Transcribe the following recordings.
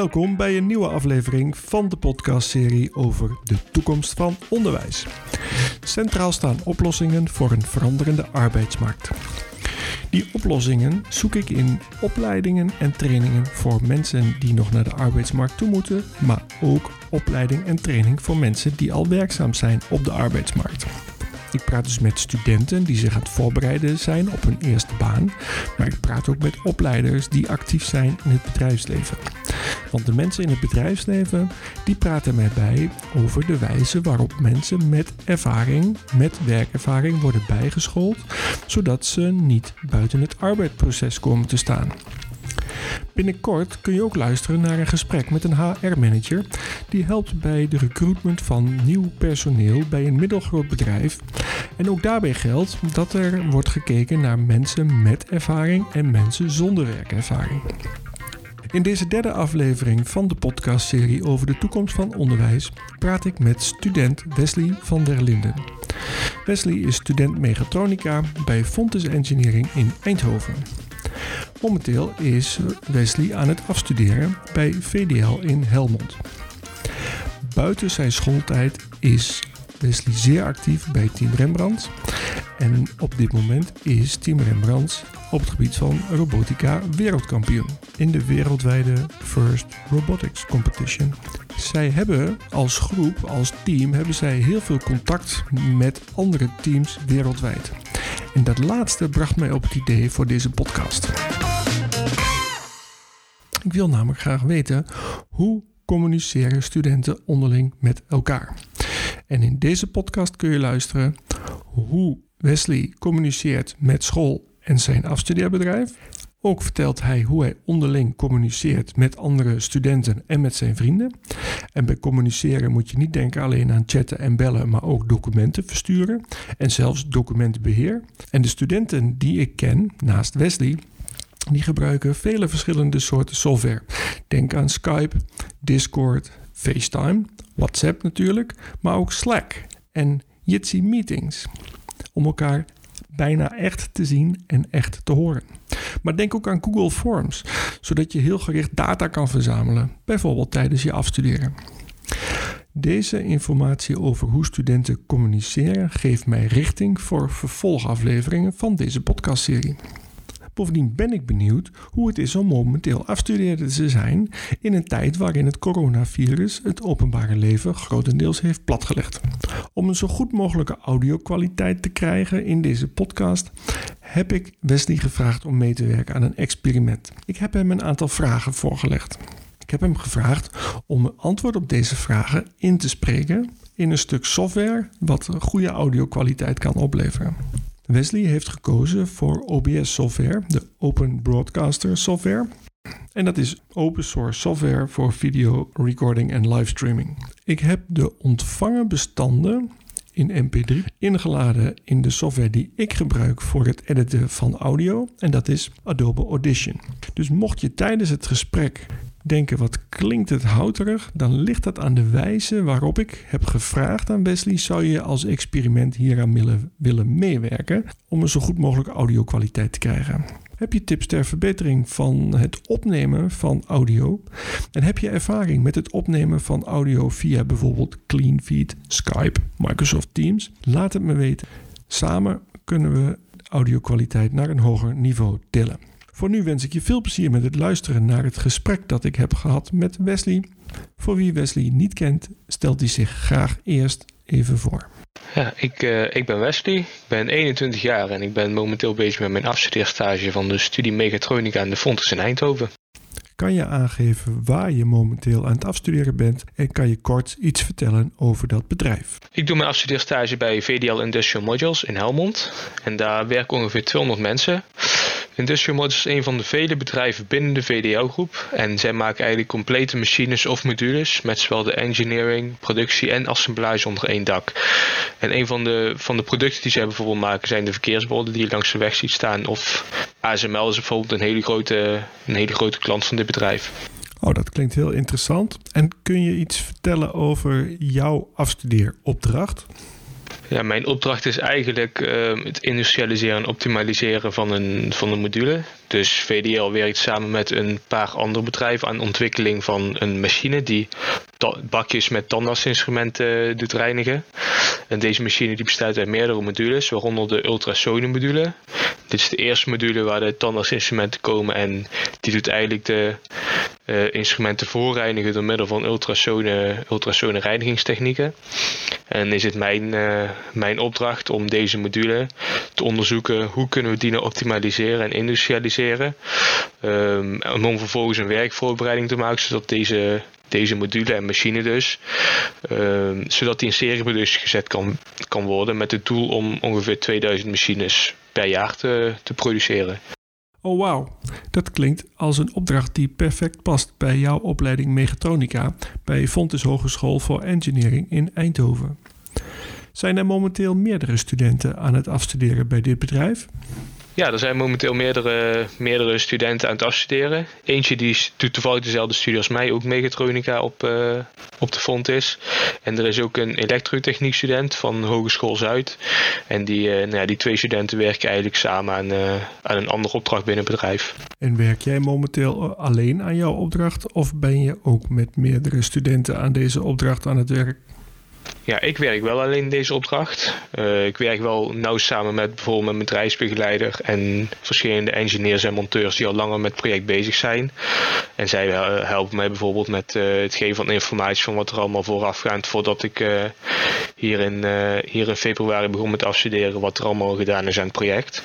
Welkom bij een nieuwe aflevering van de podcastserie over de toekomst van onderwijs. Centraal staan oplossingen voor een veranderende arbeidsmarkt. Die oplossingen zoek ik in opleidingen en trainingen voor mensen die nog naar de arbeidsmarkt toe moeten, maar ook opleiding en training voor mensen die al werkzaam zijn op de arbeidsmarkt. Ik praat dus met studenten die zich aan het voorbereiden zijn op hun eerste baan, maar ik praat ook met opleiders die actief zijn in het bedrijfsleven. Want de mensen in het bedrijfsleven die praten mij bij over de wijze waarop mensen met ervaring, met werkervaring worden bijgeschoold, zodat ze niet buiten het arbeidsproces komen te staan. Binnenkort kun je ook luisteren naar een gesprek met een HR-manager die helpt bij de recruitment van nieuw personeel bij een middelgroot bedrijf. En ook daarbij geldt dat er wordt gekeken naar mensen met ervaring en mensen zonder werkervaring. In deze derde aflevering van de podcastserie over de toekomst van onderwijs praat ik met student Wesley van der Linden. Wesley is student mechatronica bij Fontes Engineering in Eindhoven. Momenteel is Wesley aan het afstuderen bij VDL in Helmond. Buiten zijn schooltijd is Wesley zeer actief bij Team Rembrandt. En op dit moment is Team Rembrandt op het gebied van robotica wereldkampioen in de wereldwijde First Robotics Competition. Zij hebben als groep, als team, hebben zij heel veel contact met andere teams wereldwijd. En dat laatste bracht mij op het idee voor deze podcast. Ik wil namelijk graag weten hoe communiceren studenten onderling met elkaar. En in deze podcast kun je luisteren hoe Wesley communiceert met school en zijn afstudeerbedrijf. Ook vertelt hij hoe hij onderling communiceert met andere studenten en met zijn vrienden. En bij communiceren moet je niet denken alleen aan chatten en bellen, maar ook documenten versturen en zelfs documentenbeheer. En de studenten die ik ken, naast Wesley, die gebruiken vele verschillende soorten software. Denk aan Skype, Discord, FaceTime, WhatsApp natuurlijk, maar ook Slack en Jitsi Meetings. Om elkaar bijna echt te zien en echt te horen. Maar denk ook aan Google Forms, zodat je heel gericht data kan verzamelen, bijvoorbeeld tijdens je afstuderen. Deze informatie over hoe studenten communiceren geeft mij richting voor vervolgafleveringen van deze podcastserie. Bovendien ben ik benieuwd hoe het is om momenteel afstudeerder te zijn in een tijd waarin het coronavirus het openbare leven grotendeels heeft platgelegd. Om een zo goed mogelijke audio-kwaliteit te krijgen in deze podcast heb ik Wesley gevraagd om mee te werken aan een experiment. Ik heb hem een aantal vragen voorgelegd. Ik heb hem gevraagd om een antwoord op deze vragen in te spreken in een stuk software wat goede audio-kwaliteit kan opleveren. Wesley heeft gekozen voor OBS software, de Open Broadcaster software. En dat is open source software voor video recording en livestreaming. Ik heb de ontvangen bestanden in MP3 ingeladen in de software die ik gebruik voor het editen van audio. En dat is Adobe Audition. Dus mocht je tijdens het gesprek denken wat klinkt het houterig, dan ligt dat aan de wijze waarop ik heb gevraagd aan Wesley: zou je als experiment hieraan willen, willen meewerken om een zo goed mogelijke audio kwaliteit te krijgen? Heb je tips ter verbetering van het opnemen van audio? En heb je ervaring met het opnemen van audio via bijvoorbeeld CleanFeed, Skype, Microsoft Teams? Laat het me weten. Samen kunnen we audio-kwaliteit naar een hoger niveau tillen. Voor nu wens ik je veel plezier met het luisteren naar het gesprek dat ik heb gehad met Wesley. Voor wie Wesley niet kent, stelt hij zich graag eerst even voor. Ja, ik, uh, ik ben Wesley, ik ben 21 jaar en ik ben momenteel bezig met mijn afstudeerstage van de studie Mechatronica aan de Fontes in Eindhoven. Kan je aangeven waar je momenteel aan het afstuderen bent en kan je kort iets vertellen over dat bedrijf? Ik doe mijn afstudeerstage bij VDL Industrial Modules in Helmond en daar werken ongeveer 200 mensen. Industrial Models is een van de vele bedrijven binnen de VDL-groep. En zij maken eigenlijk complete machines of modules met zowel de engineering, productie en assemblage onder één dak. En een van de, van de producten die zij bijvoorbeeld maken zijn de verkeersborden die je langs de weg ziet staan. Of ASML is bijvoorbeeld een hele grote, een hele grote klant van dit bedrijf. Oh, dat klinkt heel interessant. En kun je iets vertellen over jouw afstudeeropdracht? Ja, mijn opdracht is eigenlijk uh, het industrialiseren en optimaliseren van een, van een module. Dus VDL werkt samen met een paar andere bedrijven aan ontwikkeling van een machine die bakjes met tandartsinstrumenten doet reinigen. En deze machine die bestaat uit meerdere modules, waaronder de ultrasone module. Dit is de eerste module waar de tandartsinstrumenten komen en die doet eigenlijk de uh, instrumenten voorreinigen door middel van ultrasone, ultrasone reinigingstechnieken. En is het mijn, uh, mijn opdracht om deze module te onderzoeken hoe kunnen we die nou optimaliseren en industrialiseren. Um, om vervolgens een werkvoorbereiding te maken zodat deze, deze module en machine dus, um, zodat die in serieproductie gezet kan, kan worden met het doel om ongeveer 2000 machines per jaar te, te produceren. Oh wauw, dat klinkt als een opdracht die perfect past bij jouw opleiding Mechatronica bij Fontes Hogeschool voor Engineering in Eindhoven. Zijn er momenteel meerdere studenten aan het afstuderen bij dit bedrijf? Ja, er zijn momenteel meerdere, meerdere studenten aan het afstuderen. Eentje die doet toevallig dezelfde studie als mij, ook mechatronica op, uh, op de fond is. En er is ook een elektrotechniek student van Hogeschool Zuid. En die, uh, nou ja, die twee studenten werken eigenlijk samen aan, uh, aan een andere opdracht binnen het bedrijf. En werk jij momenteel alleen aan jouw opdracht of ben je ook met meerdere studenten aan deze opdracht aan het werk? Ja, ik werk wel alleen deze opdracht. Uh, ik werk wel nauw samen met bijvoorbeeld mijn bedrijfsbegeleider en verschillende engineers en monteurs die al langer met het project bezig zijn. En zij uh, helpen mij bijvoorbeeld met uh, het geven van informatie van wat er allemaal voorafgaand voordat ik hier, in, hier in februari begon met afstuderen wat er allemaal gedaan is aan het project.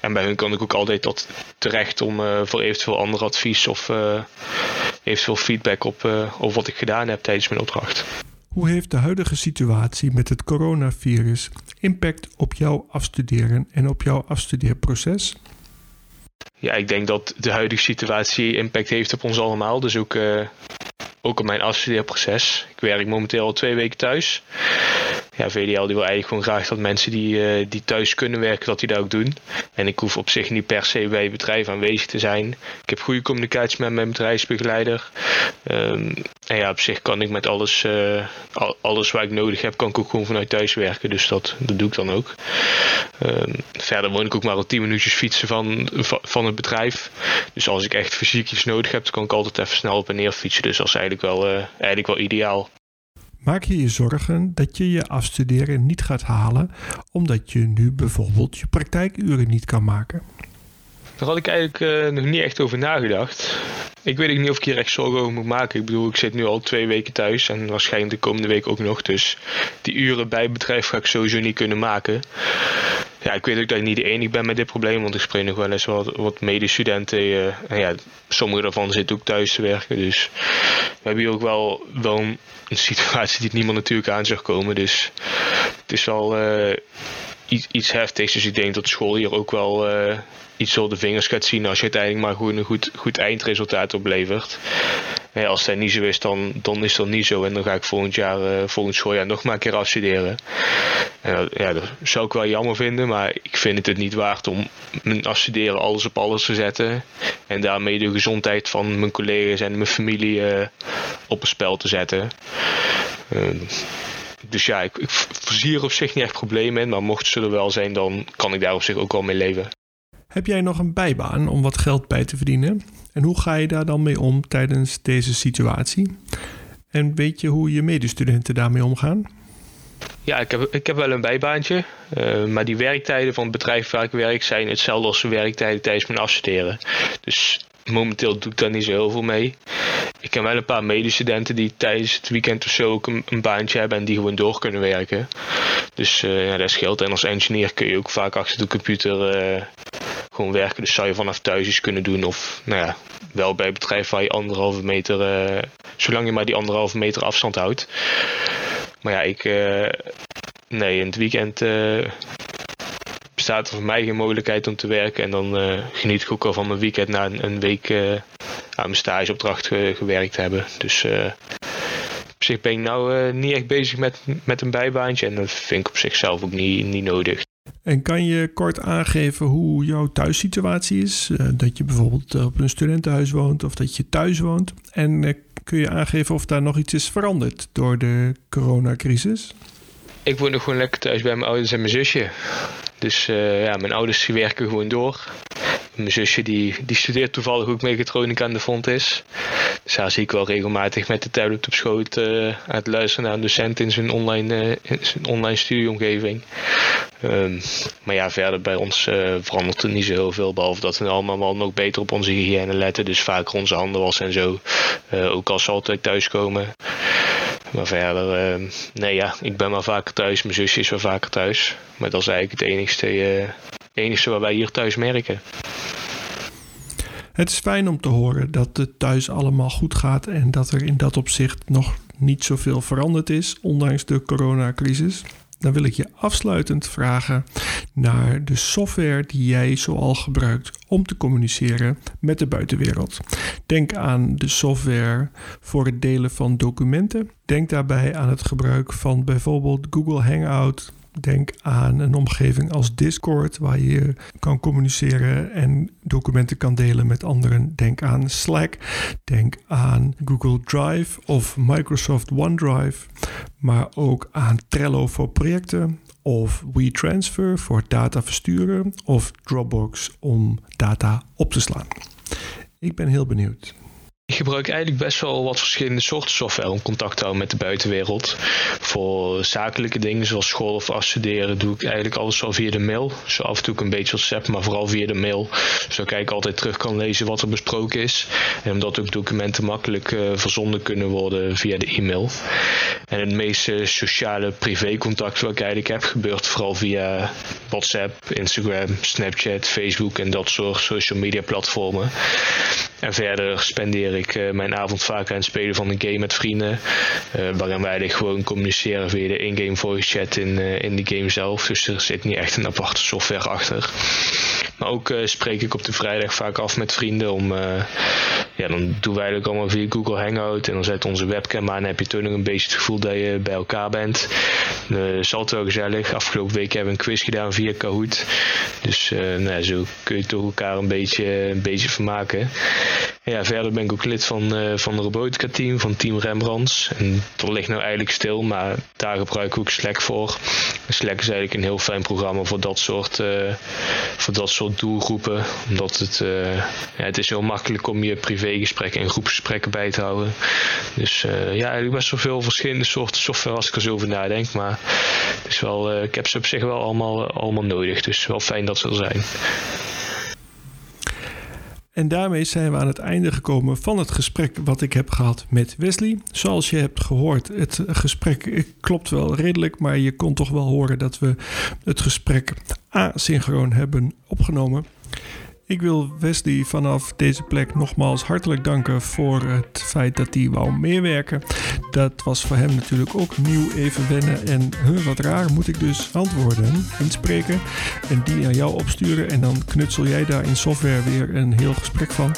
En bij hun kan ik ook altijd tot terecht om voor eventueel ander advies of eventueel feedback op, op wat ik gedaan heb tijdens mijn opdracht. Hoe heeft de huidige situatie met het coronavirus impact op jouw afstuderen en op jouw afstudeerproces? Ja, ik denk dat de huidige situatie impact heeft op ons allemaal. Dus ook, uh, ook op mijn afstudeerproces. Ik werk momenteel al twee weken thuis ja, VDL die wil eigenlijk gewoon graag dat mensen die, uh, die thuis kunnen werken, dat die dat ook doen. En ik hoef op zich niet per se bij bedrijf aanwezig te zijn. Ik heb goede communicatie met mijn bedrijfsbegeleider. Um, en ja, op zich kan ik met alles, uh, alles waar ik nodig heb, kan ik ook gewoon vanuit thuis werken. Dus dat, dat doe ik dan ook. Um, verder woon ik ook maar al 10 minuutjes fietsen van, van het bedrijf. Dus als ik echt fysiek iets nodig heb, dan kan ik altijd even snel op en neer fietsen. Dus dat is eigenlijk wel, uh, eigenlijk wel ideaal. Maak je je zorgen dat je je afstuderen niet gaat halen omdat je nu bijvoorbeeld je praktijkuren niet kan maken? Daar had ik eigenlijk uh, nog niet echt over nagedacht. Ik weet ook niet of ik hier echt zorgen over moet maken. Ik bedoel, ik zit nu al twee weken thuis en waarschijnlijk de komende week ook nog. Dus die uren bij bedrijf ga ik sowieso niet kunnen maken. Ja, ik weet ook dat ik niet de enige ben met dit probleem, want ik spreek nog wel eens wat, wat medestudenten. Uh, en ja, sommige daarvan zitten ook thuis te werken. Dus we hebben hier ook wel, wel een situatie die niemand natuurlijk aan zag komen. Dus het is wel uh, iets, iets heftigs. Dus ik denk dat school hier ook wel uh, iets op de vingers gaat zien als je uiteindelijk maar gewoon een goed, goed eindresultaat oplevert. Als dat niet zo is, dan, dan is dat niet zo. En dan ga ik volgend jaar, uh, volgend schooljaar nog maar een keer afstuderen. En, ja, dat zou ik wel jammer vinden, maar ik vind het het niet waard om mijn afstuderen alles op alles te zetten. En daarmee de gezondheid van mijn collega's en mijn familie uh, op een spel te zetten. Uh, dus ja, ik, ik zie er op zich niet echt problemen in, maar mocht ze er wel zijn, dan kan ik daar op zich ook wel mee leven. Heb jij nog een bijbaan om wat geld bij te verdienen? En hoe ga je daar dan mee om tijdens deze situatie? En weet je hoe je medestudenten daarmee omgaan? Ja, ik heb, ik heb wel een bijbaantje. Uh, maar die werktijden van het bedrijf waar ik werk zijn hetzelfde als de werktijden tijdens mijn afstuderen. Dus momenteel doe ik daar niet zo heel veel mee. Ik ken wel een paar medestudenten die tijdens het weekend of zo ook een, een baantje hebben en die gewoon door kunnen werken. Dus uh, ja, dat scheelt. En als engineer kun je ook vaak achter de computer uh, gewoon werken. Dus zou je vanaf thuis iets kunnen doen. Of nou ja, wel bij bedrijf waar je anderhalve meter, uh, zolang je maar die anderhalve meter afstand houdt. Maar ja, ik, nee, in het weekend bestaat er voor mij geen mogelijkheid om te werken. En dan geniet ik ook al van mijn weekend na een, week aan mijn stageopdracht ge gewerkt hebben. Dus op zich ben ik nou niet echt bezig met, met een bijbaantje. En dat vind ik op zichzelf ook niet, niet nodig. En kan je kort aangeven hoe jouw thuissituatie is? dat je bijvoorbeeld op een studentenhuis woont of dat je thuis woont. En kun je aangeven of daar nog iets is veranderd door de coronacrisis? ik woon nog gewoon lekker thuis bij mijn ouders en mijn zusje. Dus ja, mijn ouders werken gewoon door. Mijn zusje die, die studeert toevallig ook mechatronica aan de Font is. Dus daar zie ik wel regelmatig met de tablet op schoot aan het luisteren naar een docent in zijn online, uh, in zijn online studieomgeving. Um, maar ja, verder bij ons uh, verandert er niet zo heel veel. Behalve dat we allemaal wel nog beter op onze hygiëne letten. Dus vaker onze handen wassen en zo. ook als ze altijd thuiskomen. Maar verder, uh, nee ja, ik ben maar vaker thuis. Mijn zusje is wel vaker thuis. Maar dat is eigenlijk het enigste, uh, enigste wat wij hier thuis merken. Het is fijn om te horen dat het thuis allemaal goed gaat en dat er in dat opzicht nog niet zoveel veranderd is, ondanks de coronacrisis. Dan wil ik je afsluitend vragen naar de software die jij zoal gebruikt om te communiceren met de buitenwereld. Denk aan de software voor het delen van documenten. Denk daarbij aan het gebruik van bijvoorbeeld Google Hangout, Denk aan een omgeving als Discord, waar je kan communiceren en documenten kan delen met anderen. Denk aan Slack. Denk aan Google Drive of Microsoft OneDrive. Maar ook aan Trello voor projecten. Of WeTransfer voor data versturen. Of Dropbox om data op te slaan. Ik ben heel benieuwd. Ik gebruik eigenlijk best wel wat verschillende soorten software om contact te houden met de buitenwereld. Voor zakelijke dingen zoals school of afstuderen doe ik eigenlijk alles wel via de mail. Zo af en toe een beetje WhatsApp, maar vooral via de mail. Zodat ik altijd terug kan lezen wat er besproken is. En omdat ook documenten makkelijk uh, verzonden kunnen worden via de e-mail. En het meeste sociale privécontact wat ik eigenlijk heb gebeurt vooral via WhatsApp, Instagram, Snapchat, Facebook en dat soort social media platformen. En verder spendeer ik uh, mijn avond vaak aan het spelen van een game met vrienden. Uh, waarin wij gewoon communiceren via de in-game voice chat in, uh, in de game zelf. Dus er zit niet echt een aparte software achter. Maar ook spreek ik op de vrijdag vaak af met vrienden om ja, dan doen wij eigenlijk allemaal via Google Hangout. En dan zet onze webcam aan en heb je toch nog een beetje het gevoel dat je bij elkaar bent. Uh, is altijd wel gezellig. Afgelopen week hebben we een quiz gedaan via Kahoot. Dus uh, nou, zo kun je toch elkaar een beetje, een beetje vermaken. Ja, verder ben ik ook lid van, uh, van de robotica team, van Team Rembrandts. En dat ligt nou eigenlijk stil, maar daar gebruik ik ook Slack voor. Slack is eigenlijk een heel fijn programma voor dat soort, uh, voor dat soort doelgroepen. Omdat het, ja, het is heel makkelijk om je privé gesprekken en groepsgesprekken bij te houden. Dus uh, ja, eigenlijk best wel veel verschillende soorten software als ik er zo over nadenk. Maar het is wel, uh, ik heb ze op zich wel allemaal, allemaal nodig. Dus wel fijn dat ze er zijn. En daarmee zijn we aan het einde gekomen van het gesprek wat ik heb gehad met Wesley. Zoals je hebt gehoord, het gesprek klopt wel redelijk, maar je kon toch wel horen dat we het gesprek asynchroon hebben opgenomen. Ik wil Wesley vanaf deze plek nogmaals hartelijk danken voor het feit dat hij wou meewerken. Dat was voor hem natuurlijk ook nieuw even wennen. En huh, wat raar moet ik dus antwoorden inspreken en die aan jou opsturen. En dan knutsel jij daar in software weer een heel gesprek van.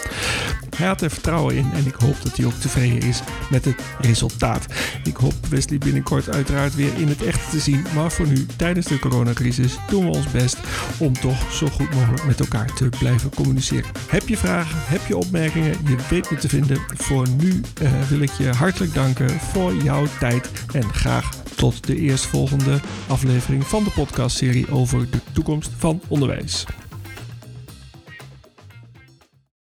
Hij had er vertrouwen in en ik hoop dat hij ook tevreden is met het resultaat. Ik hoop Wesley binnenkort uiteraard weer in het echt te zien. Maar voor nu, tijdens de coronacrisis, doen we ons best om toch zo goed mogelijk met elkaar te blijven communiceren. Heb je vragen, heb je opmerkingen, je weet me te vinden. Voor nu uh, wil ik je hartelijk danken voor jouw tijd en graag tot de eerstvolgende aflevering van de podcastserie over de toekomst van onderwijs.